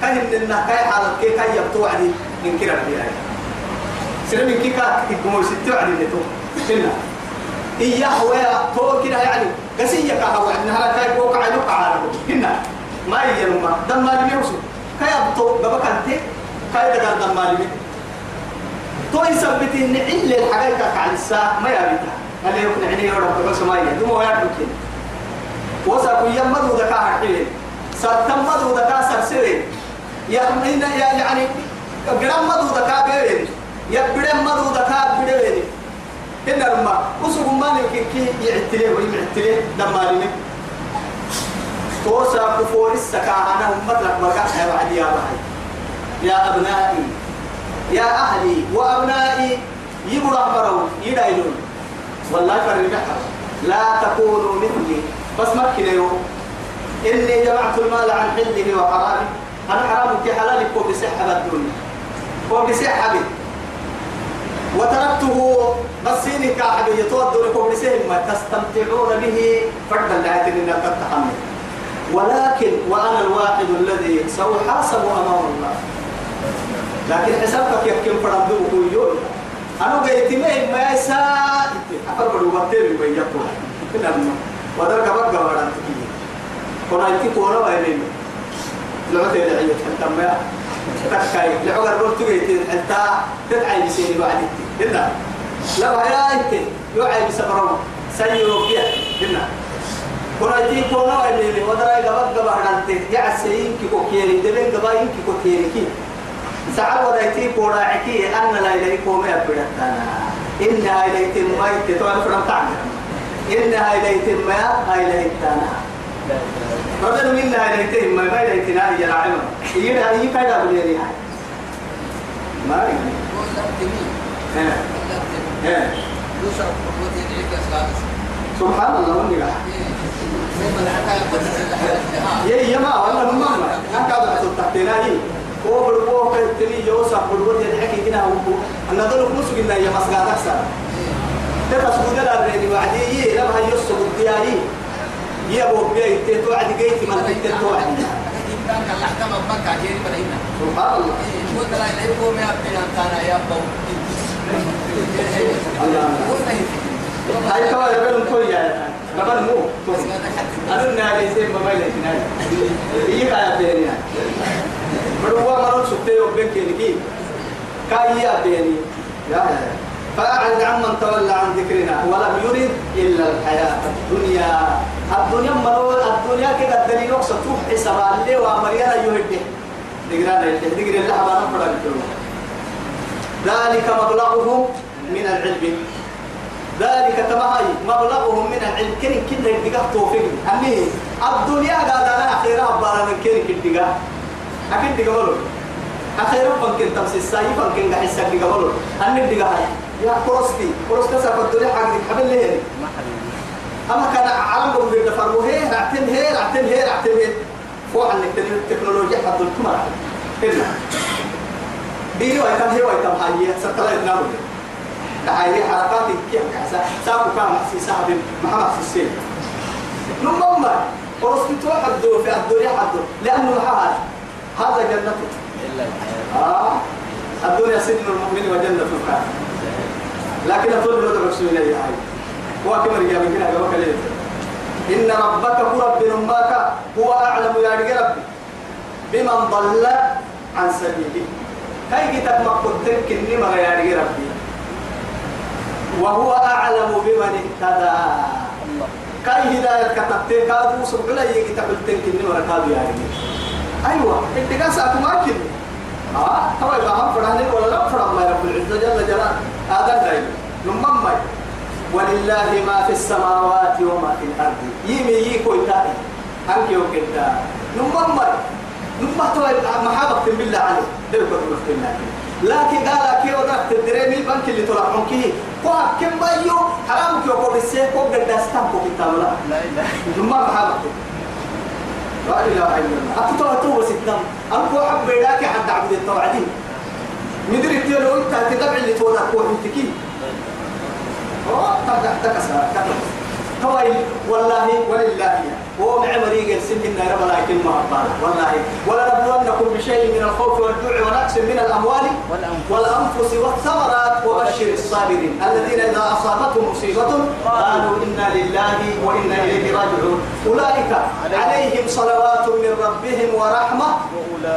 كاين لنا كاي حالة كي كاي يبتو عدي من كرا بيها سلم كي كا تكمل ستو عدي نتو. كنا إياه ويا تو كده يعني. قسية كهوا إنها كاي بوك عينو قعارة كنا ما يجنوا دم ما لم يوصل كاي أبتو قبك أنت كاي دقار دم ما لم تو يثبت إن إلا الحقيقة على الساعة ما يبيتها هل يكون عيني رب بس ما يجي دم ويا كنا وسأكون يمدو ذكاء حقيقي ستمدو ذكاء سرسري يعني يعني قرام مدو ذكاء بيرين يبدأ مدو ذكاء بيرين إن لما وسوق ما نيجي كي يعتلي ويعتلي دمالي توسع كفور السكاة أنا أمتك يا بعد يا بعد. يا أبنائي يا أهلي وأبنائي يبرع برو يدايلون. والله فرق لا تكونوا مثلي بس مكنا يوم. إني جمعت المال عن حله وحرامه. أنا حرام كي حلال كو بسحب الدنيا. كو بسحب وتركته بسيني كعب يتودر كو بسهم ما تستمتعون به فرد الآيات إن تتحمل ولكن وأنا الواحد الذي سأحاسب أمام الله. لكن حسابك يمكن فرندوه يوم. أنا قلت ما يسا أفرق الوقتين ويجبه كنا ودرك بقى ورانتك كنا يتي كورا وين لعبة العيد حتى ما تكاي لعبة قلت جيت أنت تدعي بسيني بعد هنا. لا يا أنت. يوعي بسبرم سيرو بيا هنا. كورا وين ودرك بقى بقى ورانتك يا سين كي كوكيري. بقى إن كي كوكيري كي. ساعة ودايتي كورا عكي. أن لا إلهي كومي أبدتنا إنها إلهي ما يتطور فرم تعمل إنها إلهي ما إلهي تانا بدل منا إليتهم ما ما إليتنا هي العلم هي هي كذا بليري هاي ما سبحان الله وني يا يا ما والله ما ما كذا تحتنا هي هو بربو كتلي يوسف بربو يدحكي كنا هو أنا دول فلوس قلنا يا مسجد أكثر تبص بدل الريد وعدي لما هي يوسف الدياري. يا أبو بيت تتو عدي جيت من بيت تتو عدي سبحان الله. هاي كوا يبلون كل يا نبل مو أنا نادي سيم ما يلي نادي هي كايا بيني ما نو سبتي وبين كيني كايا بيني يا فأعرض عمن تولى عن ذكرنا ولم يرد إلا الحياة الدنيا. الدنيا مرو الدنيا كده الدليل وقت تروح حساب اللي وامريانا يهده دقرانا يهده دقر الله ما نفرد ذلك مبلغهم من العلم. ذلك تمهي مبلغهم من العلم. كن كن الدقاء توفيق. أمي الدنيا قاعدة أنا أخيرا أبارا من كن الدقاء أكيد دقاء أخيرا فنكن تمسي السايي فنكن يساك دقاء أمي الدقاء يا كروستي. كروستا سافر الدنيا حق حبل ليه أما كان عالم قبل الدفر وهي رعتين هي رعتين هي رعتين هي. فوق عن التكنولوجيا حد الكمرة هنا دي ويتم هي ويتم. هاي ستلا يتناول هاي حركات كيف كذا؟ ساقو كان محسي صاحب محمد في السين نمما كروستي توحد في الدنيا حد لأنه محال هذا جنته. آه. الدنيا سجن المؤمن وجنة الكافر لكن أطول له رسول الله هاي هو كما رجع من كنا قبل إن ربك هو رب نماك هو أعلم يا ربي. بمن ضل عن سبيله. كي كتاب ما كنت كني ما يا ربي. وهو أعلم بمن اهتدى. كي هداية كتبت كادو سبحانه يكتب التنكني وركادو يا ربي أيوة أنت قاسا ما كني آه هو يبقى هم فرحني ولا لا فرح ما رب العزة جل جلاله. هذا الدليل نمم ولله ما في السماوات وما في الأرض. يمي يكو يتاي أنك يوكتا نمم نمم تو محابة بالله عليه. ده يكون مفتنا لكن. قال كي ودك تدري من بنك اللي طلع عنكي كو كم بايو حرام كي وكو بسيه كو قداستان كو كتاب لا لا لا نمم محابة. لا إله إلا الله. أتطوع توبة ستام أنكو حب بيداك حد عبد التوعدين. مدري تيلو أنت تتبع اللي تودا كو تبع تكسر كتب والله ولله هو مع مريق السن إن رب لكن ما أبانا والله ولا نبلونكم بشيء من الخوف والجوع ونقص من الأموال والأنفس. والثمرات وبشر الصابرين. الذين إذا أصابتهم مصيبة قالوا إنا لله وإنا إليه راجعون. أولئك عليهم. صلوات من ربهم ورحمة.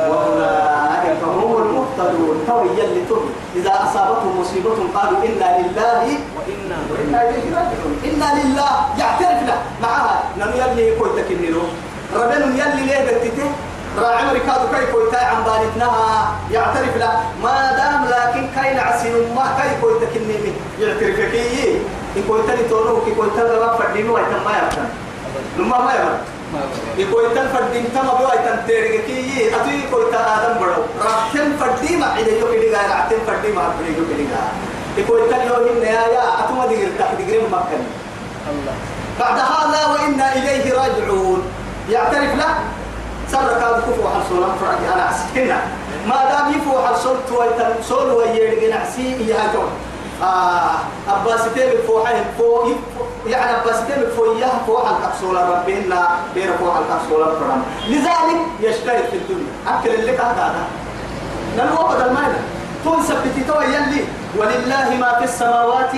وأولئك هم المهتدون. تو يلي تبي إذا أصابتهم مصيبة قالوا إنا لله وإنا وإنا إليه راجعون. إنا لله. يعترف له معها. نم يلي كويتا كنيرو ربنا يلي ليه بتته راعي مريكادو كاي كويتا عن بالتنها يعترف له ما دام لكن كاي نعسين ما كاي كويتا كنيمي يعترف كي إن كويتا لتونو كي كويتا لما فردينو أيتم ما يبتن لما ما يبتن يكويتن فردين تما بيو ايتن تيرك كي أتوي كويتا آدم بدو راحتن فردي ما عيد يو كدي غير راحتن فردي ما عيد يو كدي غير يكويتن يو هي نيايا اتما دير تك دير مكن الله. بعد هذا وإنا إليه راجعون. يعترف له سرك هذا كفو حل سولان فرعي. أنا عسكنا ما دام يفو حل سول تويتن سول ويرجع نعسي يا جون آه أباس تيم فوحهم فو يعني أباس تيم فوياه فوح الكبسولة ربنا بين فوح الكبسولة فرام لذلك يشترك في الدنيا. أكل اللي كان هذا. نلو بدل ما تون سبتي تو يلي. ولله ما في السماوات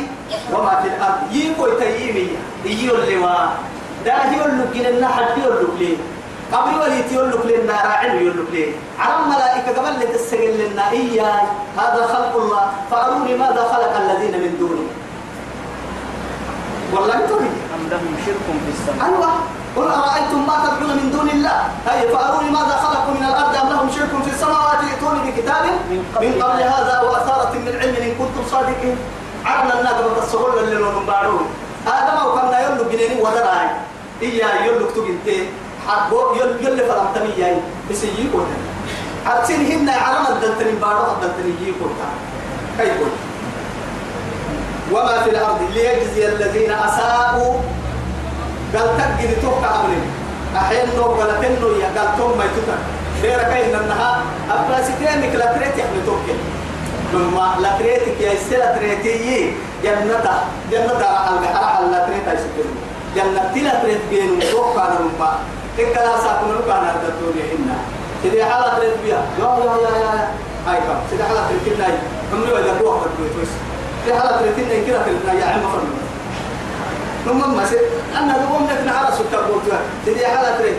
وما في الأرض. يكو تيمي يجيو اللي وا داهي يقول لنا حد يقول لك قبل وليت يقول لك لنا راعي يقول لك ليه على الملائكة قبل اللي تسجل لنا. إياي. هذا خلق الله. فأروني ماذا خلق الذين من دونه. والله تري أم لهم شرك في السماء؟ أيوة. قل أرأيتم ما تدعون من دون الله؟ هي فأروني ماذا خلقوا من الأرض أم لهم شرك في السماوات؟ ائتوني بكتاب من قبل هذا وأثارة من علم إن كنتم صادقين. عرنا الناقة الصغر اللي لهم بارون أو كنا يلو جنيني ودراي إيا يلو كتب انتين حقو يل يل فلم تمي جاي بس يجي كوتا حتسين هنا علم الدلتني بارو الدلتني يجي كوتا كيف وما في الأرض ليجزي الذين أساءوا قال تجد توقع أمرين أحيان نو ولا تنو يا قال توم ما يتوكا دير كاين إنها أبراسيتين لا تريت يحمل توكل لما لا تريتك يا سلا تريتي جنة جنة على لا تريت يسكن جنة لا تريت بين توقع نرمى إكلا ساكن كان هذا الدنيا هنا إذا حالة تريد بيها. يا يا يا يا. هاي كم. إذا حالة تريد بيها عمري ولا روح بدوي تويس إذا حالة بيها كذا تريد يا عم فرنا نمم ما سي أنا دوم لك نعرى سكر بوتوا إذا حالة تريد؟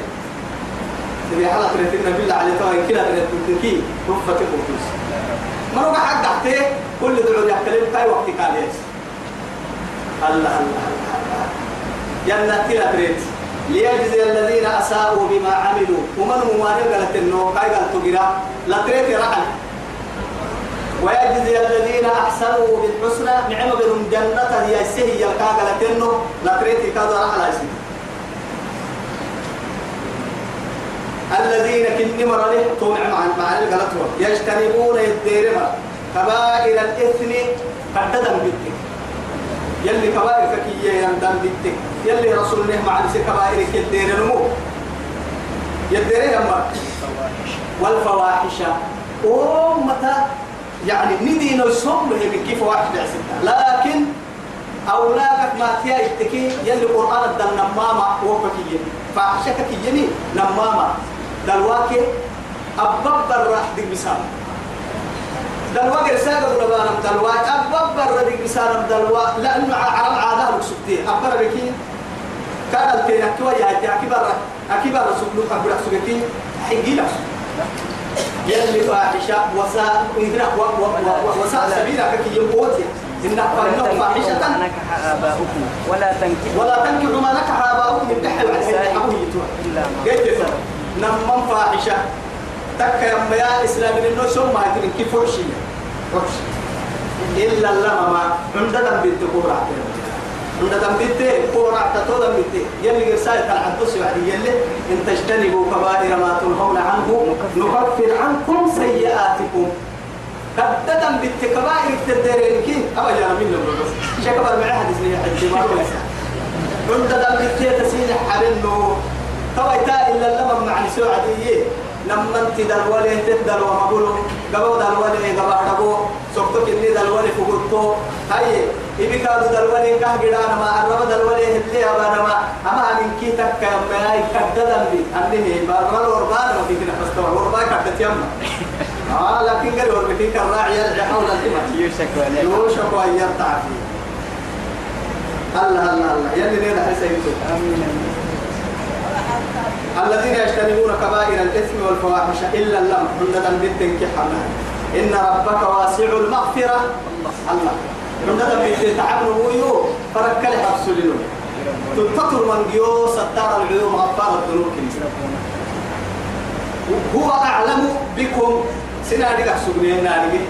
إذا حالة تريد؟ بيها بالله عليه توي كذا تريد. بيها رفة بوتوس ما هو حق تحته كل دعوة يحتلم كاي وقت كاليس الله الله الله جنة كذا تريد. ليجزي الذين أساءوا بما عملوا. ومن موانع قالت كاي قال تجرا لا تريت رحل. ويجزي الذين أحسنوا بالحسنى نعم بهم جنة هي السهي يلقى قالت إنه لا تريت كذا رحل أسي الذين كن مرله طوع مع مع الغلطوا يجتنبون الديرما كبائر الإثم قددا بالتك يلي كبائر كي يندم بالتك يلي رسول الله مع كبائر كدير نمو. يدير والفواحش. ومتى يعني ندي نسهم من كيف واحد يعسلها لكن أولاك ما فيها يتكي يلي قرآن الدل نمامة وكي فاحشة كي نمامة. دلواكي أبب الراح دي بسام. دلوا قرساق الربان دلوا أبب الردي بسام دلوا لأنه عرب عادة لكسبتي أبر بكي. كان التين أكوا يهدي أكبر أكبر سبلوك أبرا سبتي حقي لك. يلي فاحشة وساء وساء سبيلك كي يموتي إن فإنه فاحشة نكح آباؤكم ولا تنكحوا ولا تنكحوا ما نكح آباؤكم من تحت إلا ما نمم فاحشة. تك يا يا إسلام إنه يدري كيف وشي وشي إلا الله ما بنت كورة عند دم بنت كورة تطول دم بنت يلي رسالة الحدث يعني يلي إن تجتنبوا كبائر ما تنهون عنه نكفر عنكم سيئاتكم. قد دم بنت كبائر تدرين كي. أبا يا من لهم بس؟ شكبر معي حدث لي حد ما كويس عند دم بنت تسين حرنه توا تا إلا لما مع نسوع عادية لما انت دلوله تدل وما بقولوا قبوا دلوله قبوا دبو سكتك إني دلوله فقلتو. هاي. إبي كادو دلولي كه جدانا ما الرب دلولي اللي أبانا ما. أما من كي تك ما يكددن بي أنه بارما الوربان ما في كنا فستوى الوربان كدت يما آه لكن قال وربي فيك الراعي يرجع حول الإمام. يوشك ولا يوشك وأن يرتع فيه الله الله الله. يلي نيدا حسيتو آمين. الذين يجتنبون كبائر الإثم والفواحش إلا اللم عندنا بنتن كحنا إن ربك واسع المغفرة. الله. عندنا بنتن تعبنا ويو فرك لها بسلنو تتطر من ديو ستار العيوم غفار الذنوب. هو أعلم بكم. سنادك سجنين نادك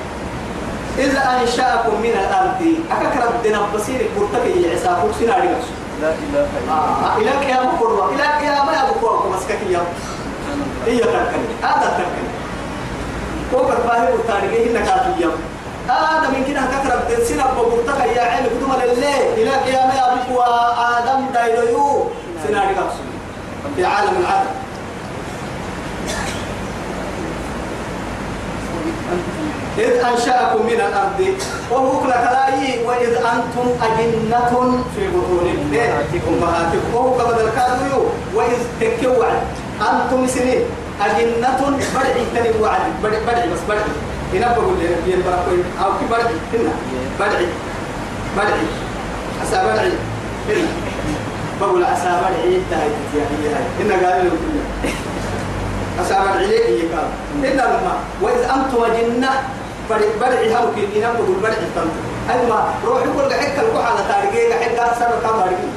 إذ أنشأكم من الأرض أكثر الدين بصير برتقي عساكم. سنادك سجنين لا إله إلا الله. آه إلى قيام قرة إلى قيام يا أبو قرة مسكك يا هي تركني. هذا تركني. فوق الفاهم والتاريخ إنك عارفيا من كده كثرة سنة بقولتك يا عين كدوم لله إلى قيام يا أبو آدم دايلو سنة رقص في عالم العدل إذ أنشأكم من الأرض وهو كلاي وإذ أنتم أجنة في بطون أمهاتكم وهو كما ذكروا وإذ تكوا أنتم سنين أجنة بدعي تني وعد بدعي بدعي بس بدعي هنا بقول لي ينبرك أو كي بدعي هنا بدعي بدعي أسا بدعي هنا بقول أسا بدعي تهاي تهاي هاي هنا قال له أسابع عليه يقال إن لما وإذ أنتم جنة برعي هاو كي إنا بقول برعي تنت أيما روح يقول حكا الكوحة على تاريخي حكا سنة كام بارجي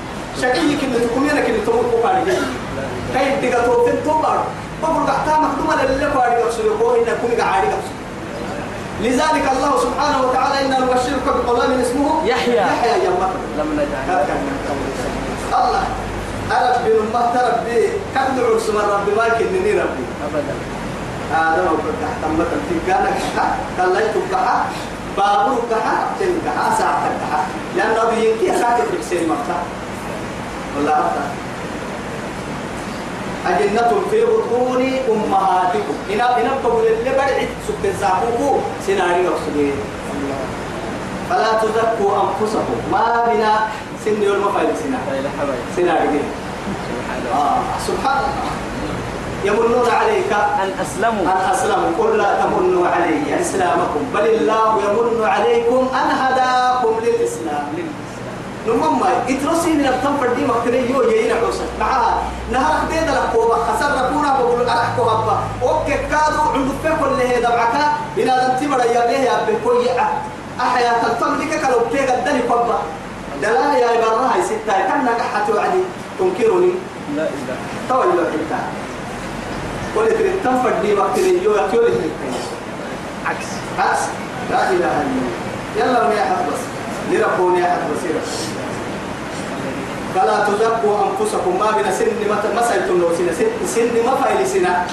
شكلي كنا تكون أنا كنا تموت كو بارجي كي تيجا توفين توبار بقول قحتا مخدومة لله بارجي أقصد يقول إنا كوني قاعدي أقصد لذلك الله سبحانه وتعالى إنا نبشرك بغلام اسمه يحيى. يحيى يا لم نجعل. الله. ربي ما تربي كم عرس من ربي ما كنني ربي. أبدا. هذا تحت مثلا في كان كحا كلايت كحا بابور كحا تن كحا ساعة كحا لأن ربي ينكي ساعة في حسين مفتاح. والله أفتح أجنة في بطون أمهاتكم. إنا إنا بقول اللي برعت سكت زعبوكو سيناريو سجين فلا تزكوا أنفسكم. ما بنا سن يوم فايل سنا سيناريو سبحان الله آه سبحان الله. يمنون عليك. أن أسلموا. أن أسلموا. قل لا تمنوا علي إسلامكم. بل الله يمن عليكم أن هداكم للإسلام. نمم اترسي من التنفر دي مكتري يو يين عوسى معها نهار بيد الحكومة خسر ركونا بقول أرحكو هبا أوكي كادو عند فيكو اللي هي دبعك بنا دنتي بڑا يا ليه يا بكوي أحيا تلتم ديك كلو بتيغ الدني كبا دلا يا إبراهي ستة كان نجحت وعدي؟ تنكرني لا إله. له حتى قلت التنفر دي مكتري يو يكيولي عكس. عكس. لا إله إلا الله. يلا يا حد بس. لربوني يا حد بصيرة. فلا تزكوا أنفسكم. ما بين سن ما سيتم سن. سن ما فايل سنة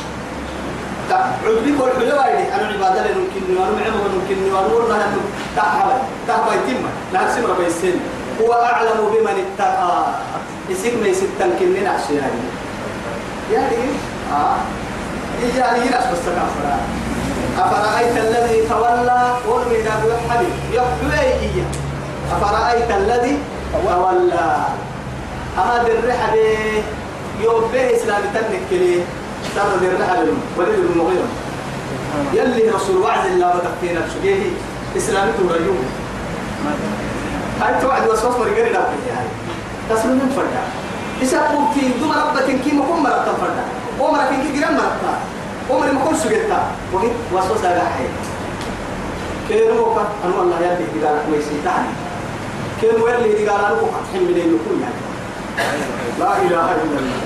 عبدي كل حلوة دي. أنا عبادة لنا ممكن نوانو معنا ممكن نوانو ورنا هنو تحبا تحبا يتم لا سمر بيسن هو أعلم بمن اتقى. يسيك ما يستن كنين عشيان يعني آه. يعني يناس بس تكافرا أفرأيت الذي تولى؟ ورمي دابو يحبي يحبي إياه أفرأيت الذي تولى؟ أما درح به يوم به إسلام تنك كلي ترى درح به ولد المغيرة يلي رسول وعد الله بتقتينا شجيه إسلامي توريوم هاي توعد وسوس مريقري لا هاي تسلم من فردا إذا قلت دوما ربة كي مكون مرتا فردا ومرا كي جرام مرتا ومرا مكون سجلتا وقت وسوس هذا حي كيرو وقت أنا والله يا بي قال كويسي تاني كيرو يلي دي قال أنا وقت حين من يكون يعني لا إله إلا الله.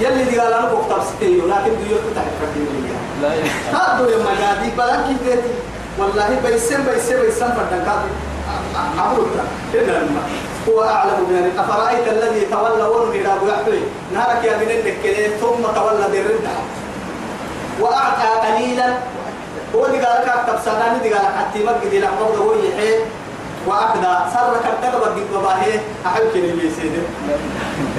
يلي دي قال أنا وقت ستيو لكن ديو تحت فردين لي لا هذا يوم قاعد بلاك كده والله بيسم بيسم بيسم فردان كذا عبرت إلا لما هو أعلم بذلك أفرأيت الذي تولى ورمي أبو يحيي نهارك يا من النكلة ثم تولى بالردة وأعطى قليلا. هو اللي قال لك أكتب سناني دي قال حتى ما قد يلعب هو يحيي وأكدا سر كتب بدك بباهي أحب كني بيسيد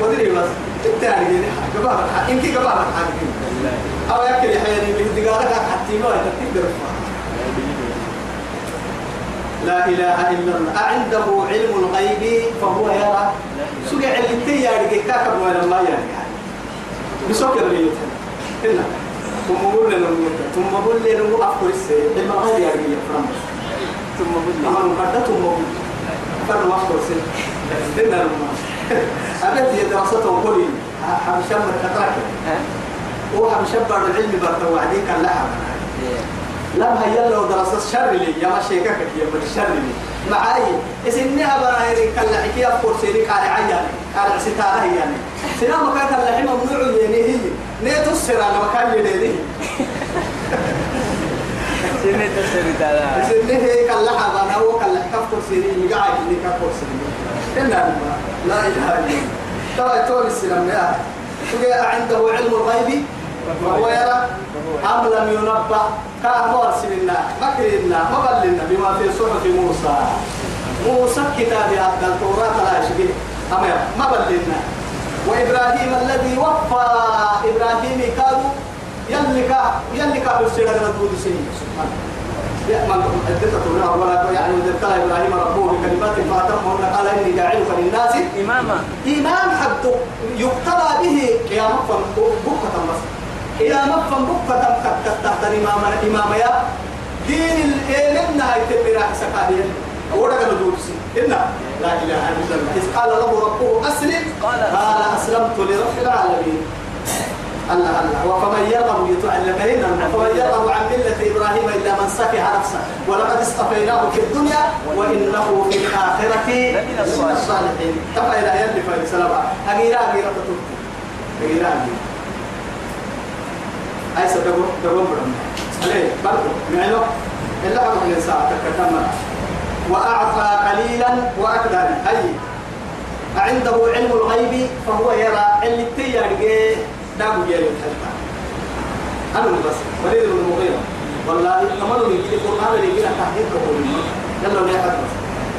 ودري بس. التاني كده قبابة إنك قبابة حاجة أو اللي قال لك حتى ما تقدر لا إله إلا الله. أعنده علم الغيب فهو يرى. سجع اللي تياري كاكب ولا ما يعني؟ بسكر لي هنا ثم قول لنا ثم قول لنا أفكر السيد. لما غير يعني فرنسا أما مقدة ثم قول فرنسا أفكر السيد هنا لما أبد هي دراسته قولي حمشان مركتراك ها؟ هو حمشان بعد العلم برتوا وعدين كان لها. لم هي لو دراسة الشر لي يا ما شيكك يا من الشر لي معاي إسنها براهيري كلا حكي أفكر سيري قال عياني. قال ستارة يعني سنا ما كان كلا حما ممنوع يعني هي نيتو السر على مكان يديه سنة تسري تعالى إسنها هي كلا حما أنا هو كلا أفكر سيري يقعد اللي كفكر سيري إنها لا إله إلا الله. ترى تقول السلام عنده علم الغيب؟ وهو يرى؟ أم لم ينبأ؟ كان مرسل لنا مكر لنا مبل لنا بما في صحف موسى. موسى كتاب هذا التوراة لا يشبه. أمر مبل لنا. وإبراهيم الذي وفى إبراهيم كانوا يلك يلك بالسيرة ردود سنين سبحان يأمن عدة تقولها ولا يعني ابتلى إبراهيم ربه بكلمات فأتمهن قال إني جاعلك للناس إماما. إمام حد يقتضى به يا مفن بكة يا مفن بكة تحت الإمام إمام يا دين الإيمان. هاي تبرع سكاريا ورقة ندوسي إن لا إله إلا الله. إذ قال له ربه أسلم. قال أسلمت لرب العالمين. الله الله. وفمن يرغب يتعلمين وفمن يرغب عن ملة إبراهيم إلا من سفه نفسه. ولقد اصطفيناه في الدنيا وإنه في الآخرة لمن الصالحين. تبقى إلى يلي فايد سلامة أغيرا أغيرا تتوت أغيرا أغيرا أي سبب دبون برم عليه برضو. معنو إلا أبو الإنسان تكتم وأعطى قليلا وأكدر أي عنده علم الغيب فهو يرى اللي تيارجي دام جاي الحلقة أنا بس. وليد بن المغيرة. والله كمان اللي يجي القرآن اللي يجي تحديد كقول يلا نحن بس.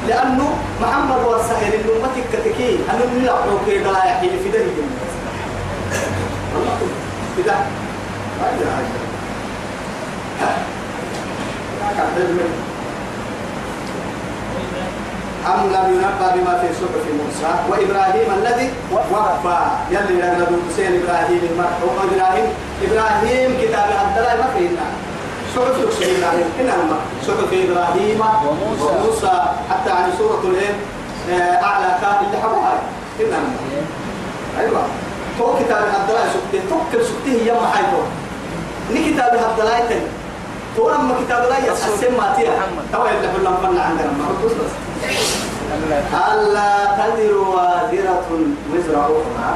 لأنه محمد والسائر الأمة كتكي أنه من يقرأ كي لا يحيي في ده والله في ما يدري حاجة كان علم أم لم ينبأ بما في صحف موسى وإبراهيم الذي وفى يلي نبي حسين إبراهيم المرحوم إبراهيم إبراهيم كتاب عبد الله مكرنا صحف يقصد إبراهيم. إنما صحف إبراهيم وموسى. وموسى. حتى عن سورة الإيه؟ آه، أعلى كان اللي حبها إنما أيوة. تو كتاب عبد الله سكته توكل سكته يا محايبو ني كتاب عبد الله تو لما كتاب الله يسحسن ما تيا. تو يبدأ لما فن عندنا. ما بس بس. ألا تذر وازرة وزر أخرى.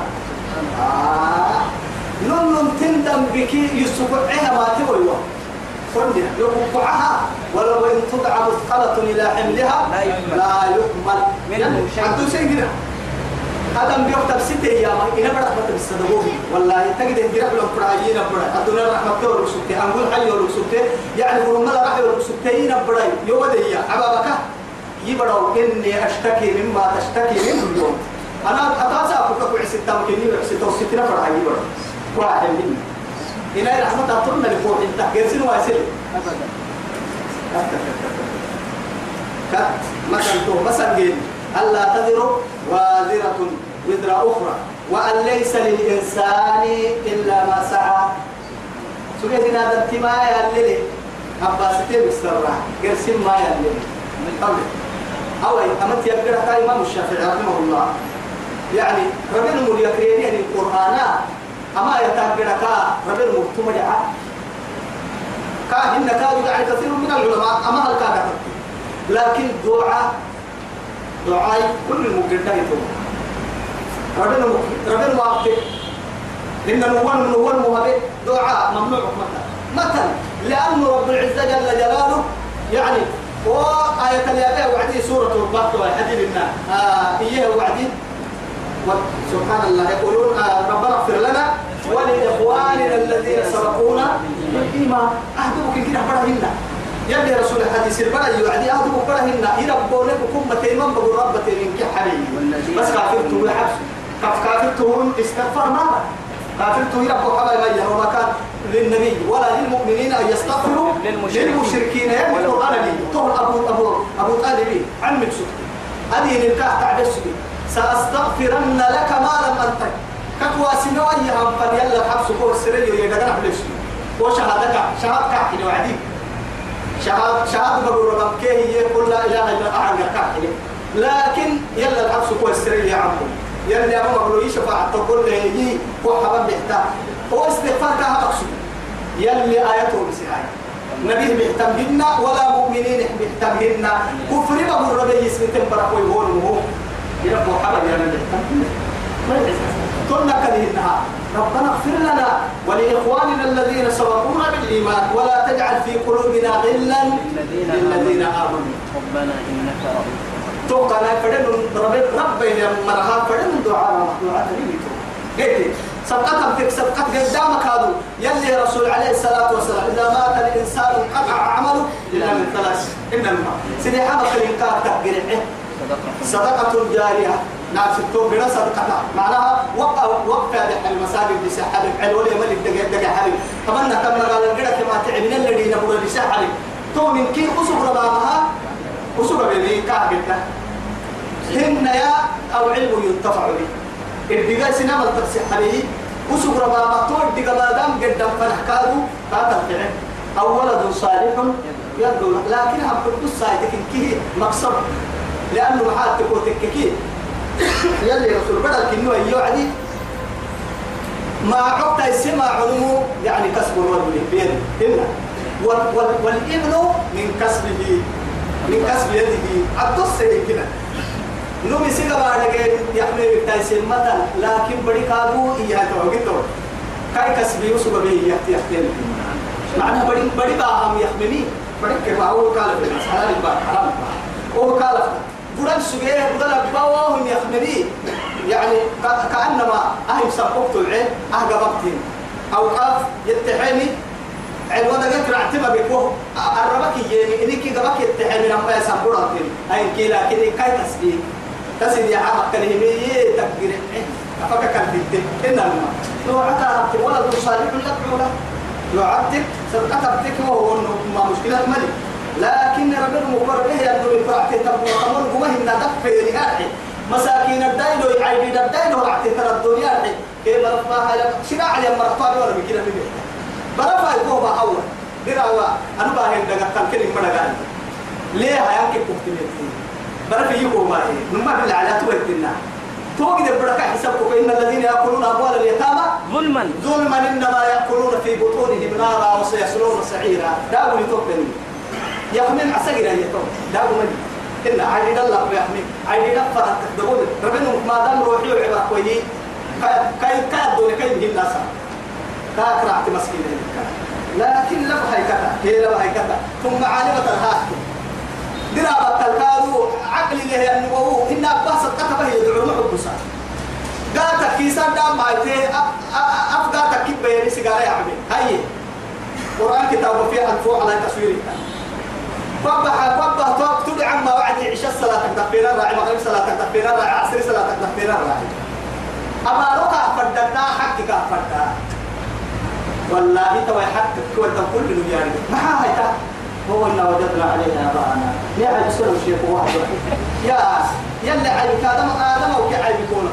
آه. نون تندم بك يسقعها ما تقول قلنا يقطعها ولو إن تدعى مثقلة إلى حملها لا يحمل. لا يحمل. منه شيء. هنا هذا بيكتب ستة أيام إلى بدأ بدأ بالصدقوه والله تجد إن جرب لهم برايين برا الدنيا رحمة الله رسولته أنقول حي رسولته يعني قولوا ملا رحمة رسولته ينا براي يوم ده يا عبابك يبرو إني أشتكي مما تشتكي منه اليوم. أنا أتاسع أفكك وعسي تامكني وعسي توسيتنا براي يبرو واحد مني إلى رحمة أطلنا لفوق. إنت جرسين واسل أبدا كت. مثلا تو مثلا جيد ألا تذر وازرة. وزر أخرى. وأن ليس للإنسان إلا ما سعى. سجد هذا التما يلي أبا ستير السرع قرسم ما يلي من قبل. أو أمت يقرأ كاي إمام الشافعي رحمه الله. يعني ربنا مليكرين يعني القرآن. أما يتقرأ ربنا مكتوم جعل كاهن كانوا يعني كثير من العلماء. أما هل كان لكن دعاء دعاء كل المقدمين ربنا ربنا واقف إن نوان نوان مهبه دعاء ممنوع مثلا مثلا لأن رب العزة جل جلاله يعني وآية اليابية وعدي سورة البقرة والحديد النار آه إيه وعدي. سبحان الله. يقولون آه ربنا اغفر لنا ولإخواننا الذين سبقونا بالإيمان. أهدوك كده برهن يلي رسول الحديث البرا يوعدي أهدوك برهن يربونك كم تيمم بقول رب تيمم كحري بس كافرتم الحبس كف كافرتم استغفر ما كافرتم يربوا حبا ما وما كان للنبي ولا للمؤمنين أن يستغفروا للمشركين. ولو القرآن لي طهر أبو أبو أبو عمك سكتي هذه نلقاه تعبس سكتي سأستغفرن لك ما لم أنتك. كتوا سنوية هم فليلا الحبس كور سريو يدقنا بلش وشهادك شهادك حكي وعدي. شهاد شهاد بقول ربك هي قل لا إله إلا الله عنك كحكي لكن يلا الحبس كور سريو يا عمو. يلا أبو مقولوا يشفع تقول له يجي وحبا بيحتا هو استغفار كها مقصود يلي آياته بسهاي. نبيه بيحتمهن ولا مؤمنين بيحتمهن كفر ما الربي يسمي تنبرك ويقول هو يربو حبا يا نبي كنا كرهنها ربنا اغفر لنا ولإخواننا الذين سبقونا بالإيمان. ولا تجعل في قلوبنا غلا للذين آمنوا. ربنا إنك رؤوف توقع لا فدن رب رب يا مرها فدن دعاء دعاء تريد قلت سبقت بك سبقت قدامك هذا. يلي رسول عليه الصلاة والسلام إذا مات الإنسان قطع عمله إلا من ثلاث إنما سيدي حمق الإنكار تقريعه صدقة جارية. نعم ستون بنا صدقة. معناها وقع وقع المساجد بسحب علولي ملك دقا دقا حبيب تمنى كما قال القرى كما تعمل الذي نقول بسحب تو من كين أسوق ربابها أسوق بني كاهبتنا هن يا أو علم ينتفع به الدقا سينما التفسيح عليه أسوق ربابها تو الدقا ما دام قدام فنحكادو هذا الفعل أو ولد صالح يدعو لكن هم تقول سايدك كي مقصد لأنه محال تقول تككي يلي رسول بدل كنو يوعدي ما عقد السماع علمه يعني كسب الرجل بيد هنا. وال وال والإبن من كسبه. من كسب يده السيد كده. نومي سيغا بعد يحمل بتايسين مثلا لكن بدي كابو إياه توقيتو كاي كسبي وسوى به يحتي يحتي معناها بدي بدي باهم يحملي بدي كما هو قال في الحلال البار حرام هو قال بدل سجيه بدل بواهم يحملي يعني كأنما أهم سبقت العين أهجبتين أو قاف يتحمي ودا ذكر أعتبر بكوه الربك يجي إنك جبك يتحمي لما يسبورتين أي كلا كده كاي تسبيح. تسيد يا عمك كلمة تقدر أفكك البيت إنما لو عتا ولد صالح لك علا لو عبدك صدقت عبدك وهو ما مشكلة ملك لكن ربنا مقر به يبدو بالفرعة تبقى وقمر قوة إن دفع لهاحي مساكين الدين يعيدين الدين ورعت ترى الدنيا. كيف رفاها لك؟ شراع على مرفا ولا بكنا بيه برفا يقوم أول دراوا أنا باهم دقا كان كلمة بدقان ليه هياك كفتني برفا يقوم ما هي نما بالله على تويتنا توقد البركة حسابك إن الذين يأكلون أموال اليتامى ظلما ظلما انما ياكلون في بطونهم نارا وسيصلون سعيرا داو لتوبن يحمل عسيرا يتوب داو من إن عيد الله ويحمي عيد الله تقول ربنا ما دام روحي وعبا كوي كاي كادو لكي يجي الناس كاك راحت مسكين لكن لم هي كذا هي لم هي كذا ثم عالمة الهاك درابة الكادو عقلي له أنه إن أباس كتبه يدعو محبسا قاتك كيسان دام مايتي أفقاتك كيف بيني سيجارة يا عمي. هاي قرآن كتاب فيه الفوع على تصويري فبح فبح توك تدعى عما وعد عشاء صلاة تكفينا راعي مغرب صلاة تكفينا راعي عصر صلاة تكفينا راعي أما ركع فردنا حقك فردا والله توي حقك كل من يعني. ما هاي تا هو إن وجدنا عليها آباءنا. يا عيب سلو شيخ واحد. يا يلا عيب آدم آدم أو كعيب يكون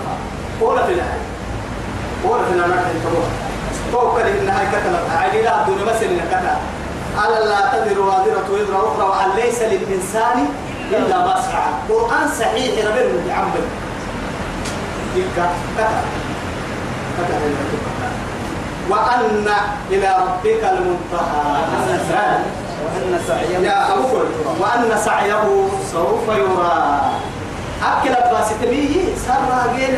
ولا في العيب. ولا في العيب. تروح توكل إنها كتلت. عيب لا الدنيا مثل إنها كتلت. على لا تذر وازرة وزر أخرى وأن ليس للإنسان إلا ما سعى. قرآن صحيح ربنا بعمل تلك كتب كتب وأن إلى ربك المنتهى. وأن سعيه يا أبو وأن سعيه سوف يرى. أكل الباس تبيه. سر جيل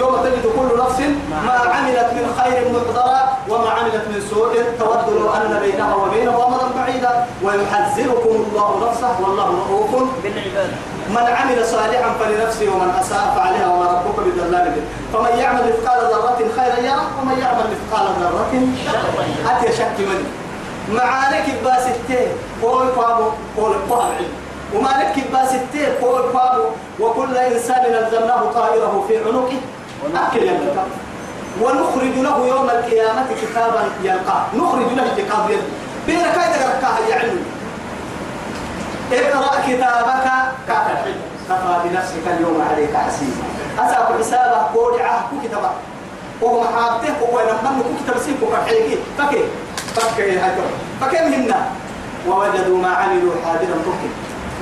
يوم تجد كل نفس ما عملت من خير محضرا وما عملت من سوء. تود لو أن بينها وبينه أمرا بعيدا. ويحذركم الله نفسه. والله رؤوف بالعباد من عمل صالحا فلنفسه ومن أساء فعليها وما ربك بظلام. فمن يعمل مثقال ذرة خيرا يره ومن يعمل مثقال ذرة أتي شك مني معانك الباسته قول قامو قول قام وما لك الباسته قول قامو وكل إنسان ألزمناه طائره في عنقه. أكل ونخرج له يوم القيامة كتابا يلقاه. نخرج له كتاب يلقاه. بين كايدا ركاه يعلم اقرأ كتابك. كافر كفى بنفسك اليوم عليك حسيبا. أسأل حسابه قولعه كتبه وهو محابته وهو نمنه كتب سيكو كحيكي فكي. فكي هاتو فكي مهنا ووجدوا ما عملوا حاضرا تركي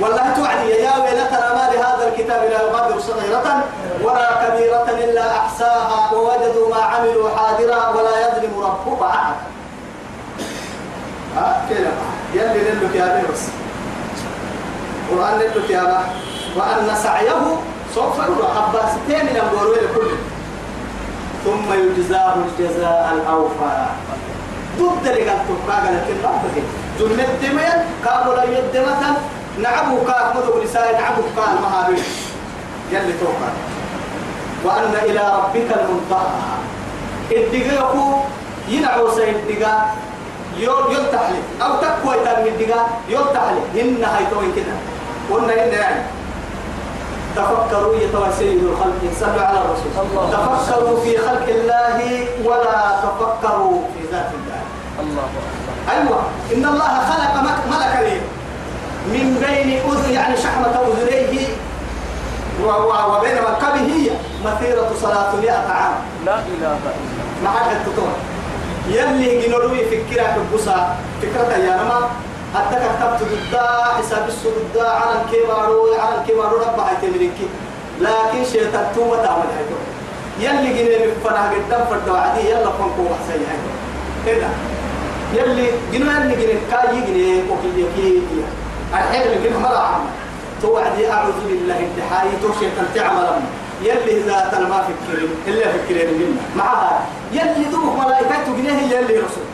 والله توعدي يا ويلتنا ما لهذا الكتاب لا يغادر صغيرة ولا كبيرة إلا أحصاها. ووجدوا ما عملوا حاضرا ولا يظلم ربك أحد. ها؟ كده يلي نلك يا بس يا با. وأن سعيه سوف يرى حباستين من الغروب كله. ثم يجزاه الجزاء الأوفى. ضد قال تبقى لكن ربك جنة دمين كابولا يدمتا نعبه كاك مدو لسان نعبه كاك المهابين يلي توقع. وأن إلى ربك المنتهى. الدقاء ينعو سيدقاء يول يلتحلي. أو تقوى تاني الدقاء يلتحلي. هن هيتوين كده. قلنا هن يعني. تفكروا يتوى سيد الخلق صلوا على الرسول. الله. تفكروا في خلق الله ولا تفكروا في ذات الله. الله أيوة. إن الله خلق ملكا من بين أذن يعني شحمة أذنيه وبين مركبه مسيرة ثلاثمائة عام. لا إله إلا ما حد يلي جنروي فكرة كبسة فكرة يا نما أتك كتبت ضد حساب السود على الكبارو على الكبارو رب هاي تملكي لكن شيطان توما تعمل هاي يلي جنروي فنا قدام فرد وعدي يلا فنكو حسي هاي كده يلي جنو يلي جنروي كاي جنروي وكي يكي الحين اللي جنروي مرة عام توعدي أعوذ بالله انتحاري. تو شيطان تعمل يلي ذات ما فكرين إلا فكرين منا. معها. يلي دوك ملائكة تجنيه يلي رسول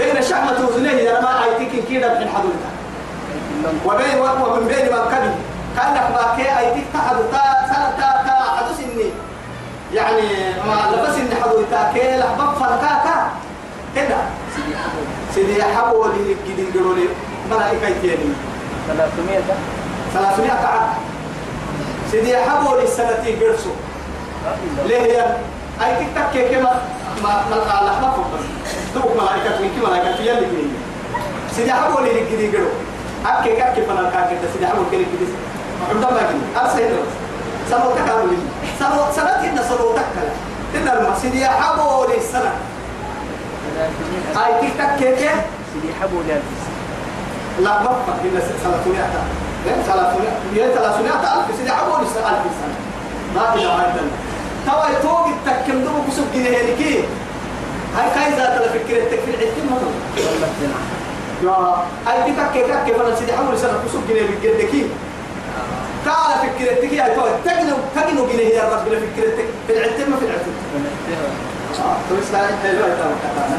بين شحمة وزنيه يا ما أيتك كيدا من حدودها وبين ومن بين مركبه كأنك ما كي أيتك تحد تا سنة تا تا حدث إني يعني ما لبس إني حدودها كي لحبب فرقا كا كده. سيدي حبوا لي جديد قالوا لي ملائكة تاني 300 ثلاثمائة عام سيدي حبوا لي السنتين قرصوا ليه هي أي تك تك كما ما ما الله ما فوق دوك ملائكة من كم ملائكة يلي كني سيدي حبوا لي كذي قرو أكيد كأكيد فنا كأكيد سيدي حبوا كذي كذي عبد الله كذي أرسل سنو تكالو لي سنو سنة كنا سنو تكلا تنا لما سيدي حبوا لي السنة 300 أي تك كيف سيدي حبوا لي لا ما فوق إلا ثلاثمائة. ثلاثمائة. يا ثلاثمائة ألف. سيدي حبوا لي ألف سنة. ما في دعوة توا توق التكم دو كسب جنيه هنيكي هاي كاي ذات الفكرة التكفير والله جنة يا هاي دي كك أنا سيدي حول سنة كسب جنيه بجدكي تعال فكرة تكي هاي توا تجنو تجنو جنيه يا رب بلا فكرة تك في العدتين ما في العدتين آه تو اسمع حلوة توا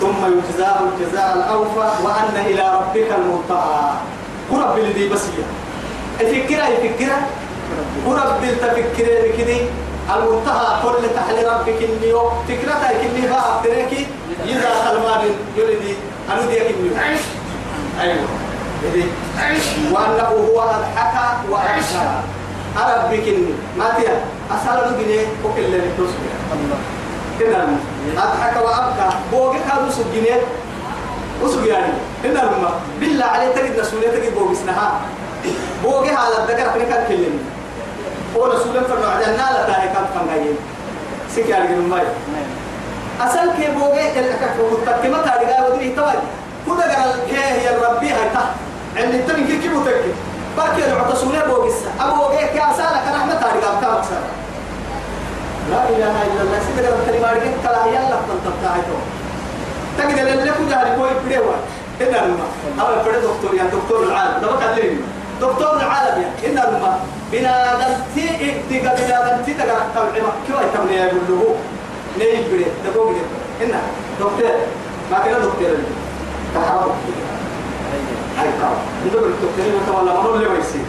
ثم يجزاه الجزاء الأوفى وأن إلى ربك المنتهى. قرب الذي بسيا الفكرة الفكرة ورب التفكير كذي المنتهى كل تحلي ربك النيو فكرتها كني بقى تريكي إذا سلمان يلدي أنا دي كنيو أيوه. وأنه هو أضحك وأبكى ربك الني ما تيا أسأل نبني وكل اللي تصبح كده أضحك وأبكى. بوجي كانوا سجنين وسوق يعني إن الماء بالله عليه تجد نسولة تجد بوجسنها بوجي هذا الذكر في كان كلمة هو رسول فرنا عدنا لا تاهي كم كم جايين سكي على جنوب ماي أصل كي بوجي الأكاك متكلمة تاريخ ودري تواي كذا قال هي هي ربي هاي تا عند التمن كي كي متكلم بركي العطا سولة بوجس أبو بوجي كي أسالة كان أحمد تاريخ كم كم لا إله إلا الله سيدنا ربنا بارك كلا يلا تنتبه هاي تو تجد اللي كل جاري كوي بديوا إن الماء هذا فرد دكتور يعني دكتور العالم ده بقى لين دكتور العالم إن الماء بنا دلتي إديك بنا دلتي تقرأ تبع كيف يتمنى يقول له؟ نيجي بدي ده بقول إن دكتور ما كنا دكتور. كهرباء هاي كهرباء ندور الدكتور اللي تولى منو اللي ما يصير.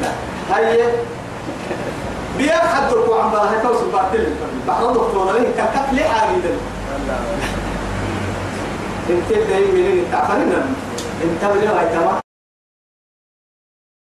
هاي. بيا حد ركوع عم بها توصل بعدين بعد دكتور ليه كان كتلي عاجدا الله. إنت دايما من التعفرين إنت بلي هاي تمام